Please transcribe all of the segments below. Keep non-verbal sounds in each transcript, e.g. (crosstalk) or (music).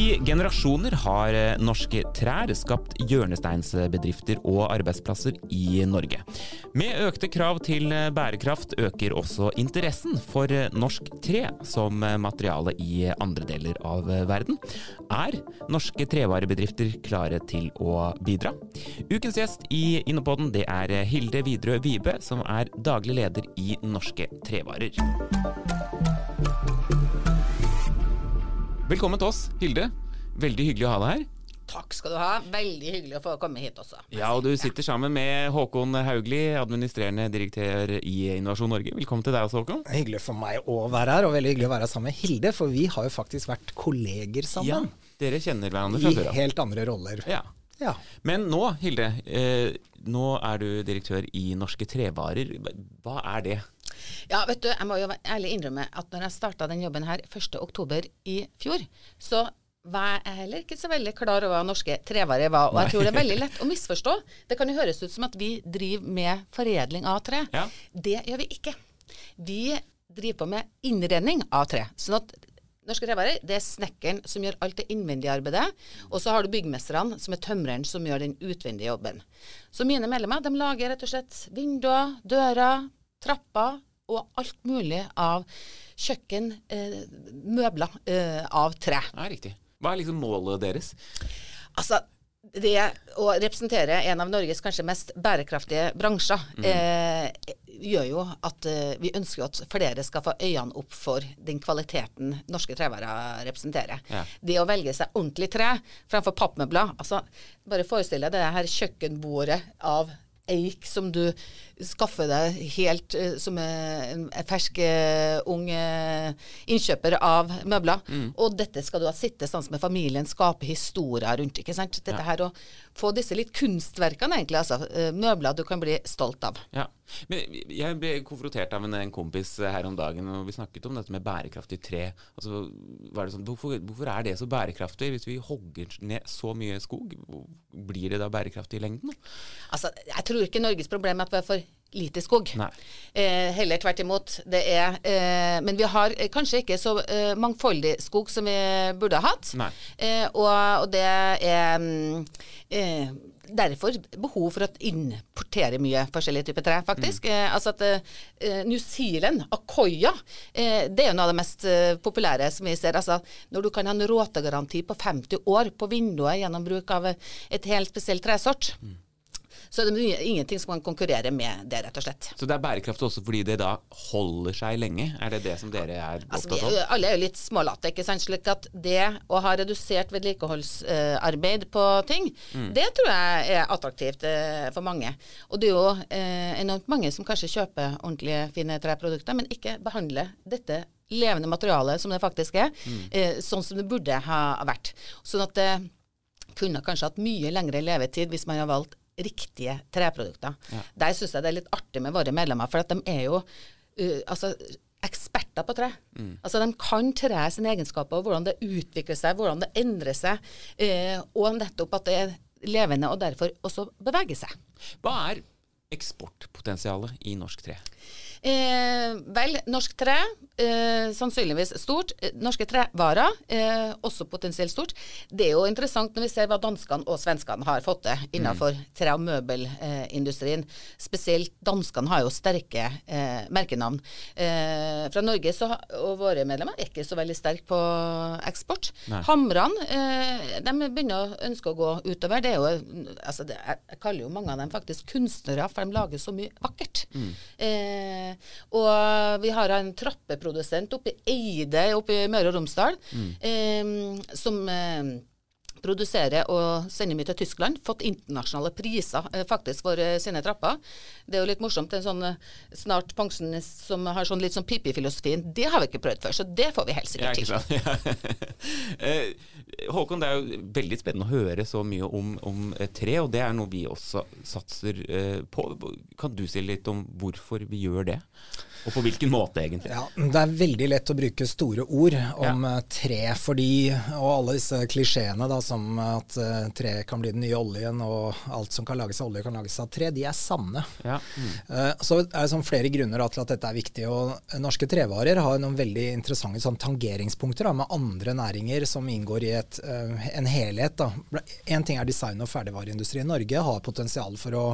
I generasjoner har eh, norske trær skapt hjørnesteinsbedrifter og arbeidsplasser i Norge. Med økte krav til eh, bærekraft øker også interessen for eh, norsk tre som materiale i andre deler av verden. Er norske trevarebedrifter klare til å bidra? Ukens gjest i Innopoden det er Hilde Widerøe Vibe, som er daglig leder i Norske Trevarer. Velkommen til oss, Hilde. Veldig hyggelig å ha deg her. Takk skal du ha. Veldig hyggelig å få komme hit også. Ja, og du sitter sammen med Håkon Haugli, administrerende direktør i Innovasjon Norge. Velkommen til deg også, Håkon. Hyggelig for meg å være her, og veldig hyggelig å være sammen med Hilde. For vi har jo faktisk vært kolleger sammen. Ja, dere kjenner hverandre fra før av. I helt andre roller. Ja. ja. Men nå, Hilde. Eh, nå er du direktør i Norske Trevarer. Hva er det? Ja, vet du, jeg må jo ærlig innrømme at når jeg starta den jobben her 1.10 i fjor, så var jeg heller ikke så veldig klar over hva norske trevarer var. Og Nei. jeg tror det er veldig lett å misforstå. Det kan jo høres ut som at vi driver med foredling av tre. Ja. Det gjør vi ikke. Vi driver på med innredning av tre. Sånn at Norske trevarer, det er snekkeren som gjør alt det innvendige arbeidet. Og så har du byggmesterne, som er tømreren, som gjør den utvendige jobben. Så mine medlemmer de lager rett og slett vinduer, dører, trapper, og alt mulig av kjøkken, eh, møbler eh, av tre. Ja, riktig. Hva er liksom målet deres? Altså, det å representere en av Norges kanskje mest bærekraftige bransjer, mm. eh, gjør jo at eh, vi ønsker at flere skal få øynene opp for den kvaliteten norske trevarer representerer. Ja. Det å velge seg ordentlig tre fremfor pappmøbler. Altså, bare forestill deg det her kjøkkenbordet av eik som du skaffer deg helt uh, som en fersk, uh, ung uh, innkjøper av møbler. Mm. Og dette skal du ha sitte sånn med familien, skape historier rundt. ikke sant? Dette ja. her å få disse litt kunstverkene, egentlig. altså Møbler du kan bli stolt av. Ja. Men jeg ble konfrontert av en, en, kompis her om dagen, og vi snakket om dette med bærekraftig tre. Altså, sånn, hvorfor, hvorfor, er det så bærekraftig? Hvis vi hogger ned så mye skog, blir det da bærekraftig i lengden? Altså, jeg tror ikke Norges problem er at vi er for lite skog. Eh, heller tvert imot. Det er, eh, men vi har eh, kanskje ikke så eh, mangfoldig skog som vi burde ha hatt. Eh, og, og, det er mm, eh, derfor behov for å importere mye forskjellige typer tre, faktisk. Mm. Eh, altså at eh, New Zealand, Akoya, eh, det er jo noe av det mest populære som vi ser. Altså når du kan ha en råtegaranti på 50 år på vinduet gjennom bruk av et helt spesielt tresort. Mm. Så det er ingenting som kan konkurrere med det, rett og slett. Så det er bærekraftig også fordi det da holder seg lenge? Er det det som dere er altså, opptatt av? alle er jo litt smålate, ikke sant. Slik at det å ha redusert vedlikeholdsarbeid på ting, mm. det tror jeg er attraktivt eh, for mange. Og det er jo eh, enormt mange som kanskje kjøper ordentlige fine treprodukter, men ikke behandler dette levende materialet som det faktisk er, mm. eh, sånn som det burde ha vært. Sånn at det kunne kanskje hatt mye lengre levetid hvis man har valgt riktige treprodukter. Ja. Der syns jeg det er litt artig med våre medlemmer, for at de er jo uh, altså, eksperter på tre. Mm. Altså De kan tre sine egenskaper, hvordan det utvikler seg, hvordan det endrer seg, uh, og nettopp at det er levende, og derfor også beveger seg. Hva er eksportpotensialet i norsk tre? Eh, vel, norsk tre eh, sannsynligvis stort. Eh, norske trevarer eh, også potensielt stort. Det er jo interessant når vi ser hva danskene og svenskene har fått til innenfor mm. tre- og møbelindustrien. Spesielt danskene har jo sterke eh, merkenavn. Eh, fra Norge så, og våre medlemmer er ikke så veldig sterke på eksport. Hamrene de begynner å ønske å gå utover. Det er jo, altså det, jeg kaller jo mange av dem faktisk kunstnere, for de lager så mye vakkert. Mm. Eh, og vi har en trappeprodusent oppe i Eide oppe i Møre og Romsdal mm. eh, som eh, produserer og sender mye til Tyskland. Fått internasjonale priser eh, faktisk for eh, sine trapper. Det er jo litt morsomt. En sånn eh, snart pensjonist som har sånn litt sånn pippi-filosofien, det har vi ikke prøvd før, så det får vi helt sikkert til. (laughs) Håkon, det er jo veldig spennende å høre så mye om, om tre, og det er noe vi også satser på. Kan du si litt om hvorfor vi gjør det? Og på hvilken måte, egentlig? Ja, Det er veldig lett å bruke store ord om ja. tre, fordi, og alle disse klisjeene da, som at uh, tre kan bli den nye oljen, og alt som kan lages av olje, kan lages av tre, de er sanne. Ja. Mm. Så er det sånn flere grunner da, til at dette er viktig. og Norske trevarer har noen veldig interessante sånn, tangeringspunkter da, med andre næringer som inngår i et, en helhet. Én ting er design- og ferdigvareindustri. Norge har potensial for å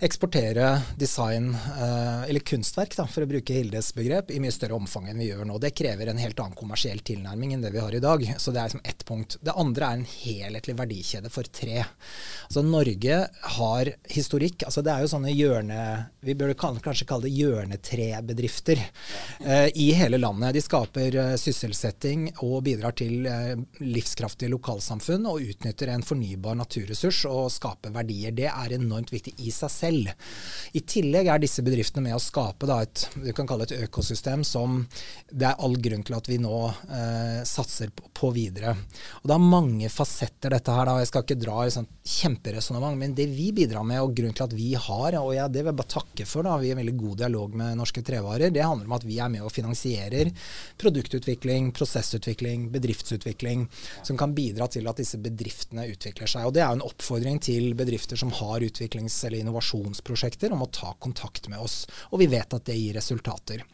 eksportere design, eh, eller kunstverk, da, for å bruke Hildes begrep, i mye større omfang enn vi gjør nå. Det krever en helt annen kommersiell tilnærming enn det vi har i dag. Så det er liksom ett punkt. Det andre er en helhetlig verdikjede for tre. Altså Norge har historikk. altså Det er jo sånne hjørne... Vi burde kanskje kalle det hjørnetrebedrifter eh, i hele landet. De skaper eh, sysselsetting og bidrar til eh, livskraftige lokalsamfunn og utnytter en fornybar naturressurs og skaper verdier. Det er enormt viktig i seg selv selv. I tillegg er disse bedriftene med å skape da, et, et økosystem som det er all grunn til at vi nå eh, satser på, på, videre. Og Det er mange fasetter dette her. da, Jeg skal ikke dra i sånn kjemperesonnement, men det vi bidrar med, og grunnen til at vi har, og jeg, det vil jeg bare takke for, da, vi har veldig god dialog med Norske Trevarer, det handler om at vi er med og finansierer produktutvikling, prosessutvikling, bedriftsutvikling, som kan bidra til at disse bedriftene utvikler seg. Og Det er jo en oppfordring til bedrifter som har utviklings- eller innovasjon innovasjonsprosjekter om å ta kontakt med oss. Og vi vet at det gir resultater.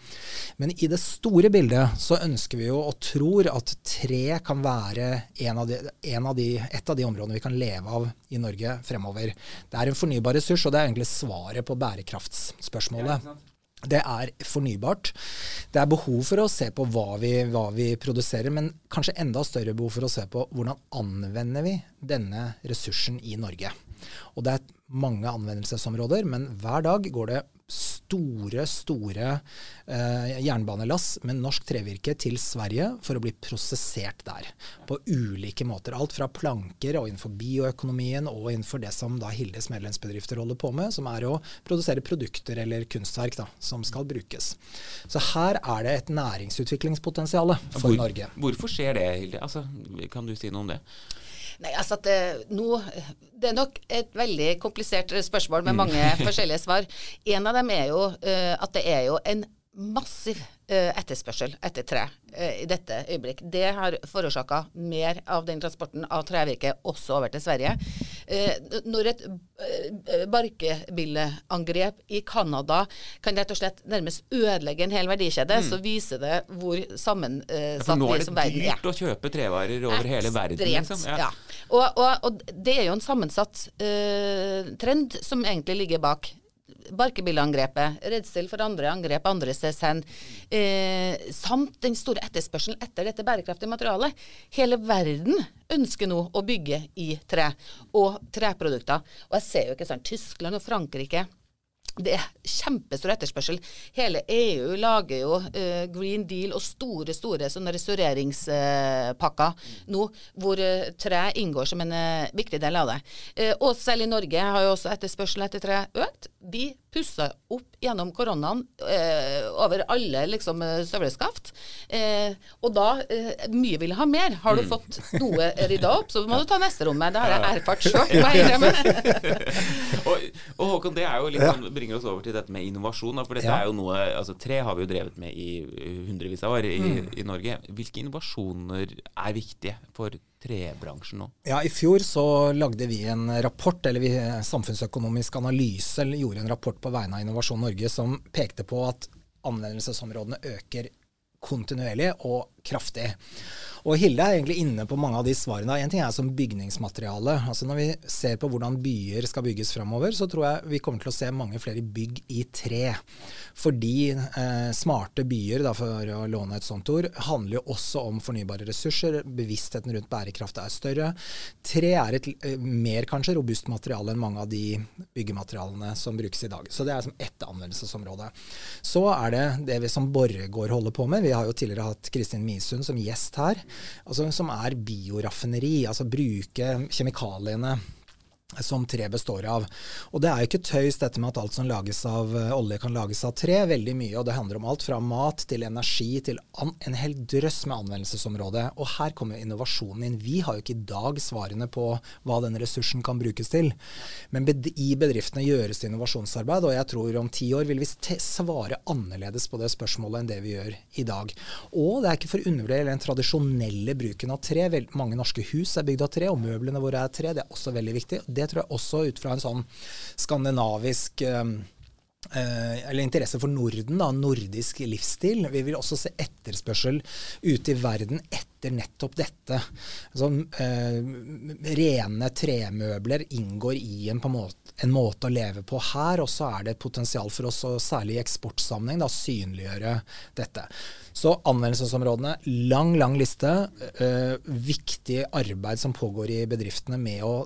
Men i det store bildet så ønsker vi jo og tror at tre kan være en av de, en av de, et av de områdene vi kan leve av i Norge fremover. Det er en fornybar ressurs, og det er egentlig svaret på bærekraftsspørsmålet. Det er fornybart. Det er behov for å se på hva vi, hva vi, produserer, men kanskje enda større behov for å se på hvordan anvender vi denne ressursen i Norge. Og det er mange anvendelsesområder, men hver dag går det store, store eh, jernbanelass med norsk trevirke til Sverige for å bli prosessert der. På ulike måter. Alt fra planker og innenfor bioøkonomien og innenfor det som da Hildes medlemsbedrifter holder på med, som er å produsere produkter eller kunstverk da, som skal brukes. Så her er det et næringsutviklingspotensial for Hvor, Norge. Hvorfor skjer det, Hilde? Altså, kan du si noe om det? Nei, altså det, nå, det, er nok et veldig komplisert spørsmål med mange mm. (laughs) forskjellige svar. En av dem er jo uh, at det er jo en massiv uh, etterspørsel etter tre i dette øyeblikk. Det har forårsaka mer av den transporten av trevirke også over til Sverige. Uh, når et barkebilleangrep i Canada kan rett og slett nærmest ødelegge en hel verdikjede, mm. så viser det hvor sammensatt ja, vi som verden er. Nå er det dyrt å kjøpe trevarer over hele verden. Liksom. Ja. ja. Og, og, og, det er jo en sammensatt trend som egentlig ligger bak barkebilleangrepet, redsel for andre angrep andre steds hen, eh, samt den store etterspørselen etter dette bærekraftige materialet. Hele verden ønsker nå å bygge i tre og treprodukter. Og jeg ser jo ikke sånn Tyskland og Frankrike det er kjempestor etterspørsel. Hele EU lager jo uh, Green Deal og store store sånne restaureringspakker uh, nå, hvor uh, tre inngår som en viktig del av det. og selv i Norge har jo også etterspørselen etter tre økt. Vi pussa opp gjennom koronaen over alle liksom, støvleskaft. og da Mye vil ha mer. Har du mm. fått noe rydda opp, så må du ta neste rommet. Det har jeg erfart sjøl. (laughs) (laughs) og, og Håkon, det er jo litt sånn bringer oss over til dette med innovasjon. For dette ja. er jo noe, altså Tre har vi jo drevet med i hundrevis av år i, mm. i Norge. Hvilke innovasjoner er viktige for trebransjen nå? Ja, I fjor så lagde vi en rapport, eller vi samfunnsøkonomisk analyse, gjorde en rapport på vegne av Innovasjon Norge som pekte på at anvendelsesområdene øker kontinuerlig og kraftig. Og Hilde er egentlig inne på mange av de svarene. En ting er som bygningsmateriale. Altså Når vi ser på hvordan byer skal bygges framover, så tror jeg vi kommer til å se mange flere bygg i tre. Fordi eh, smarte byer, da, for å låne et sånt ord, handler jo også om fornybare ressurser. Bevisstheten rundt bærekraft er større. Tre er et eh, mer kanskje robust materiale enn mange av de byggematerialene som brukes i dag. Så det er som ett anvendelsesområde. Så er det det vi som Borregaard holder på med. Vi har jo tidligere hatt Kristin Mie Misund som gjest her, altså, som er bioraffineri. Altså bruke kjemikaliene som tre består av. Og det er jo ikke tøys dette med at alt som lages av uh, olje kan lages av tre. Veldig mye, og det handler om alt fra mat til energi til en hel drøss med anvendelsesområde. Og her kommer innovasjonen inn. Vi har jo ikke i dag svarene på hva den ressursen kan brukes til. Men i bedriftene gjøres det innovasjonsarbeid, og jeg tror om ti år vil vi svare annerledes på det spørsmålet enn det vi gjør i dag. Og det er ikke for å undervurdere den tradisjonelle bruken av tre. Mange norske hus er bygd av tre, og møblene våre er tre. Det er også veldig viktig. Det det tror jeg også ut fra en sånn skandinavisk eh, eh, eller interesse for Norden, da, nordisk livsstil. Vi vil også se etterspørsel ute i verden etter nettopp dette. Så, eh, rene tremøbler inngår i en, måte, en, måte, å leve på her. Og så er det et potensial for oss, og særlig i eksportsammenheng, å synliggjøre dette. Så anvendelsesområdene, lang, lang liste. Eh, viktig arbeid som pågår i bedriftene med å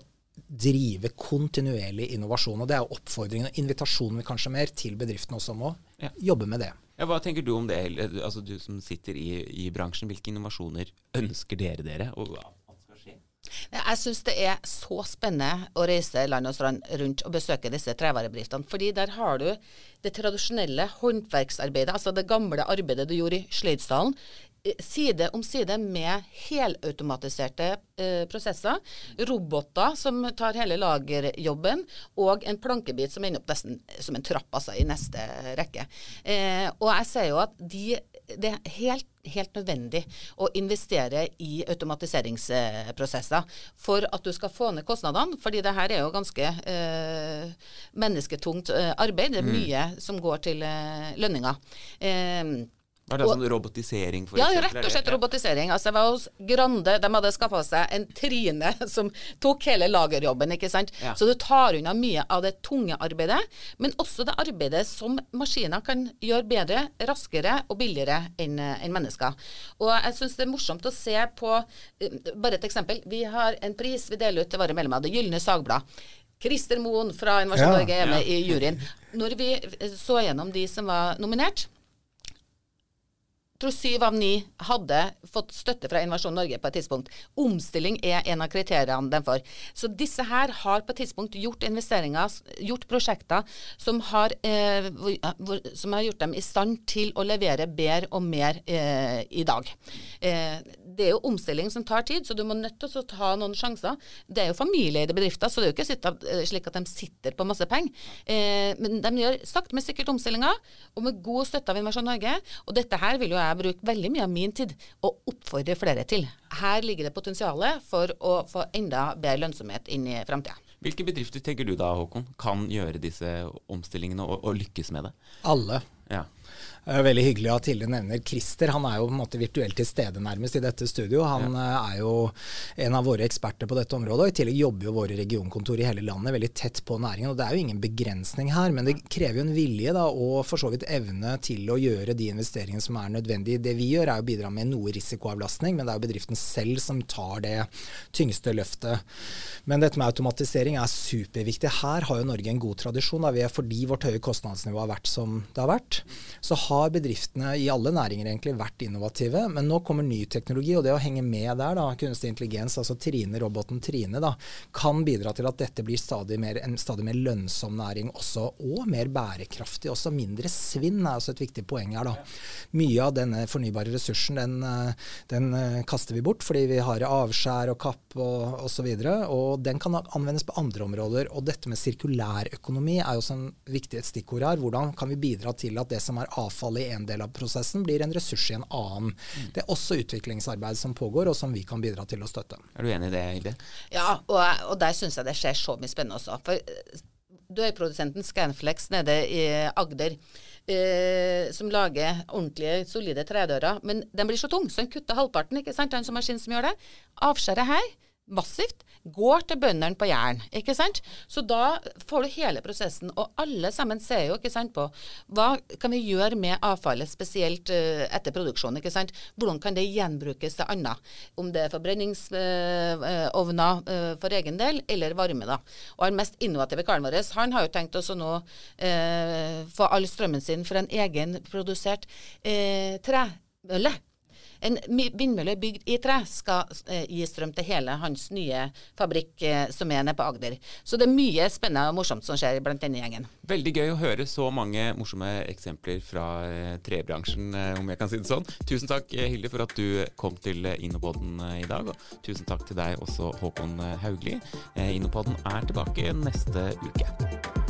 drive kontinuerlig innovasjon. og Det er oppfordringen og invitasjonen vi kanskje mer til bedriftene også om å ja. jobbe med det. Ja, hva tenker du om det, altså du som sitter i, i bransjen. Hvilke innovasjoner ønsker dere dere? Og hva skal skje? Jeg syns det er så spennende å reise land og strand rundt og besøke disse trevarebedriftene. fordi der har du det tradisjonelle håndverksarbeidet, altså det gamle arbeidet du gjorde i Sløydsdalen, side om side med helautomatiserte eh, prosesser. Roboter som tar hele lagerjobben, og en plankebit som ender opp nesten som en trapp altså, i neste rekke. Eh, og jeg sier jo at de, det er helt, helt nødvendig å investere i automatiseringsprosesser for at du skal få ned kostnadene. fordi det her er jo ganske eh, mennesketungt eh, arbeid. Det er mm. mye mm. som går til eh, lønninger. Eh, var det og, sånn robotisering, for ja, rett og slett robotisering. Altså, jeg var hos Grande. De hadde skaffa seg en Trine (laughs) som tok hele lagerjobben. ikke sant? Ja. Så du tar unna mye av det tunge arbeidet, men også det arbeidet som maskiner kan gjøre bedre, raskere og billigere enn en mennesker. Og jeg syns det er morsomt å se på eh, Bare et eksempel. Vi har en pris vi deler ut til våre medlemmer, Det Gylne Sagblad. Christer Moen fra Innovasjon Norge er med ja. i juryen. Når vi så gjennom de som var nominert, tror syv av ni hadde fått støtte fra Innovasjon Norge på et tidspunkt. Omstilling er en av kriteriene de får. Så disse her har på et tidspunkt gjort investeringer, gjort prosjekter som har, eh, som har gjort dem i stand til å levere bedre og mer eh, i dag. Eh, det er jo omstilling som tar tid, så du må nødt til å ta noen sjanser. Det er jo familieeide bedrifter, så det er jo ikke eh, slik at de sitter på masse penger. Eh, men de gjør sakte, men sikkert omstillinger, og med god støtte av Innovasjon Norge. Og dette her vil jo jeg jeg bruke veldig mye av min tid å oppfordre flere til. Her ligger det potensial for å få enda bedre lønnsomhet inn i framtida. Hvilke bedrifter tenker du da, Håkon, kan gjøre disse omstillingene og, og lykkes med det? Alle. Ja. Veldig hyggelig at Hilde nevner Christer. Han er jo på en måte virtuelt til stede nærmest i dette studio. Han ja. Eh, er jo en av våre eksperter på dette området. og I tillegg jobber jo våre regionkontor i hele landet veldig tett på næringen. og Det er jo ingen begrensning her, men det krever jo en vilje da, og for så vidt evne til å gjøre de investeringene som er nødvendige. Det vi gjør er å bidra med noe risikoavlastning, men det er jo bedriften selv som tar det tyngste løftet. Men dette med automatisering er superviktig. Her har jo Norge en god tradisjon. Da. Vi er fordi vårt høye kostnadsnivå har vært som det har vært. Så har bedriftene i alle næringer egentlig vært innovative, men nå kommer ny teknologi, og det å henge med der, da, kunstig intelligens, altså Trine, roboten Trine, da, kan bidra til at dette blir stadig mer, en stadig mer lønnsom næring også, og mer bærekraftig. Også mindre svinn er også et viktig poeng her. da. Mye av denne fornybare ressursen den, den kaster vi bort fordi vi har avskjær og kapp og osv., og, og den kan anvendes på andre områder. Og dette med sirkulærøkonomi er jo også en viktig et stikkord her. Hvordan kan vi bidra til at det som er avfall avfall i en del av prosessen blir en ressurs i en annen. Mm. Det er også utviklingsarbeid som pågår, og som vi kan bidra til å støtte. Er du enig i det, Hilde? Ja, og, og der syns jeg det skjer så mye spennende også. For eh, dørprodusenten Scanflex nede i Agder Eh, som lager ordentlige, solide tredører. Men den blir så tung, så den kutter halvparten. ikke sant? Den som maskin som gjør det. Avskjæret her massivt, går til bøndene på Jæren. ikke sant? Så da får du hele prosessen. Og alle sammen ser jo ikke sant, på hva kan vi gjøre med avfallet, spesielt uh, etter produksjon. ikke sant? Hvordan kan det gjenbrukes til annet? Om det er forbrenningsovner uh, uh, for egen del, eller varme. da. Og den mest innovative karen vår han har jo tenkt å nå få all strømmen sin for en egenprodusert uh, tremølle. En vindmølle bygd i tre skal eh, gi strøm til hele hans nye fabrikk eh, som er nede på Agder. Så det er mye spennende og morsomt som skjer blant denne gjengen. Veldig gøy å høre så mange morsomme eksempler fra eh, trebransjen, om jeg kan si det sånn. Tusen takk Hilde for at du kom til eh, i dag, og tusen takk til deg også Håkon Haugli. Innopoden er tilbake neste uke.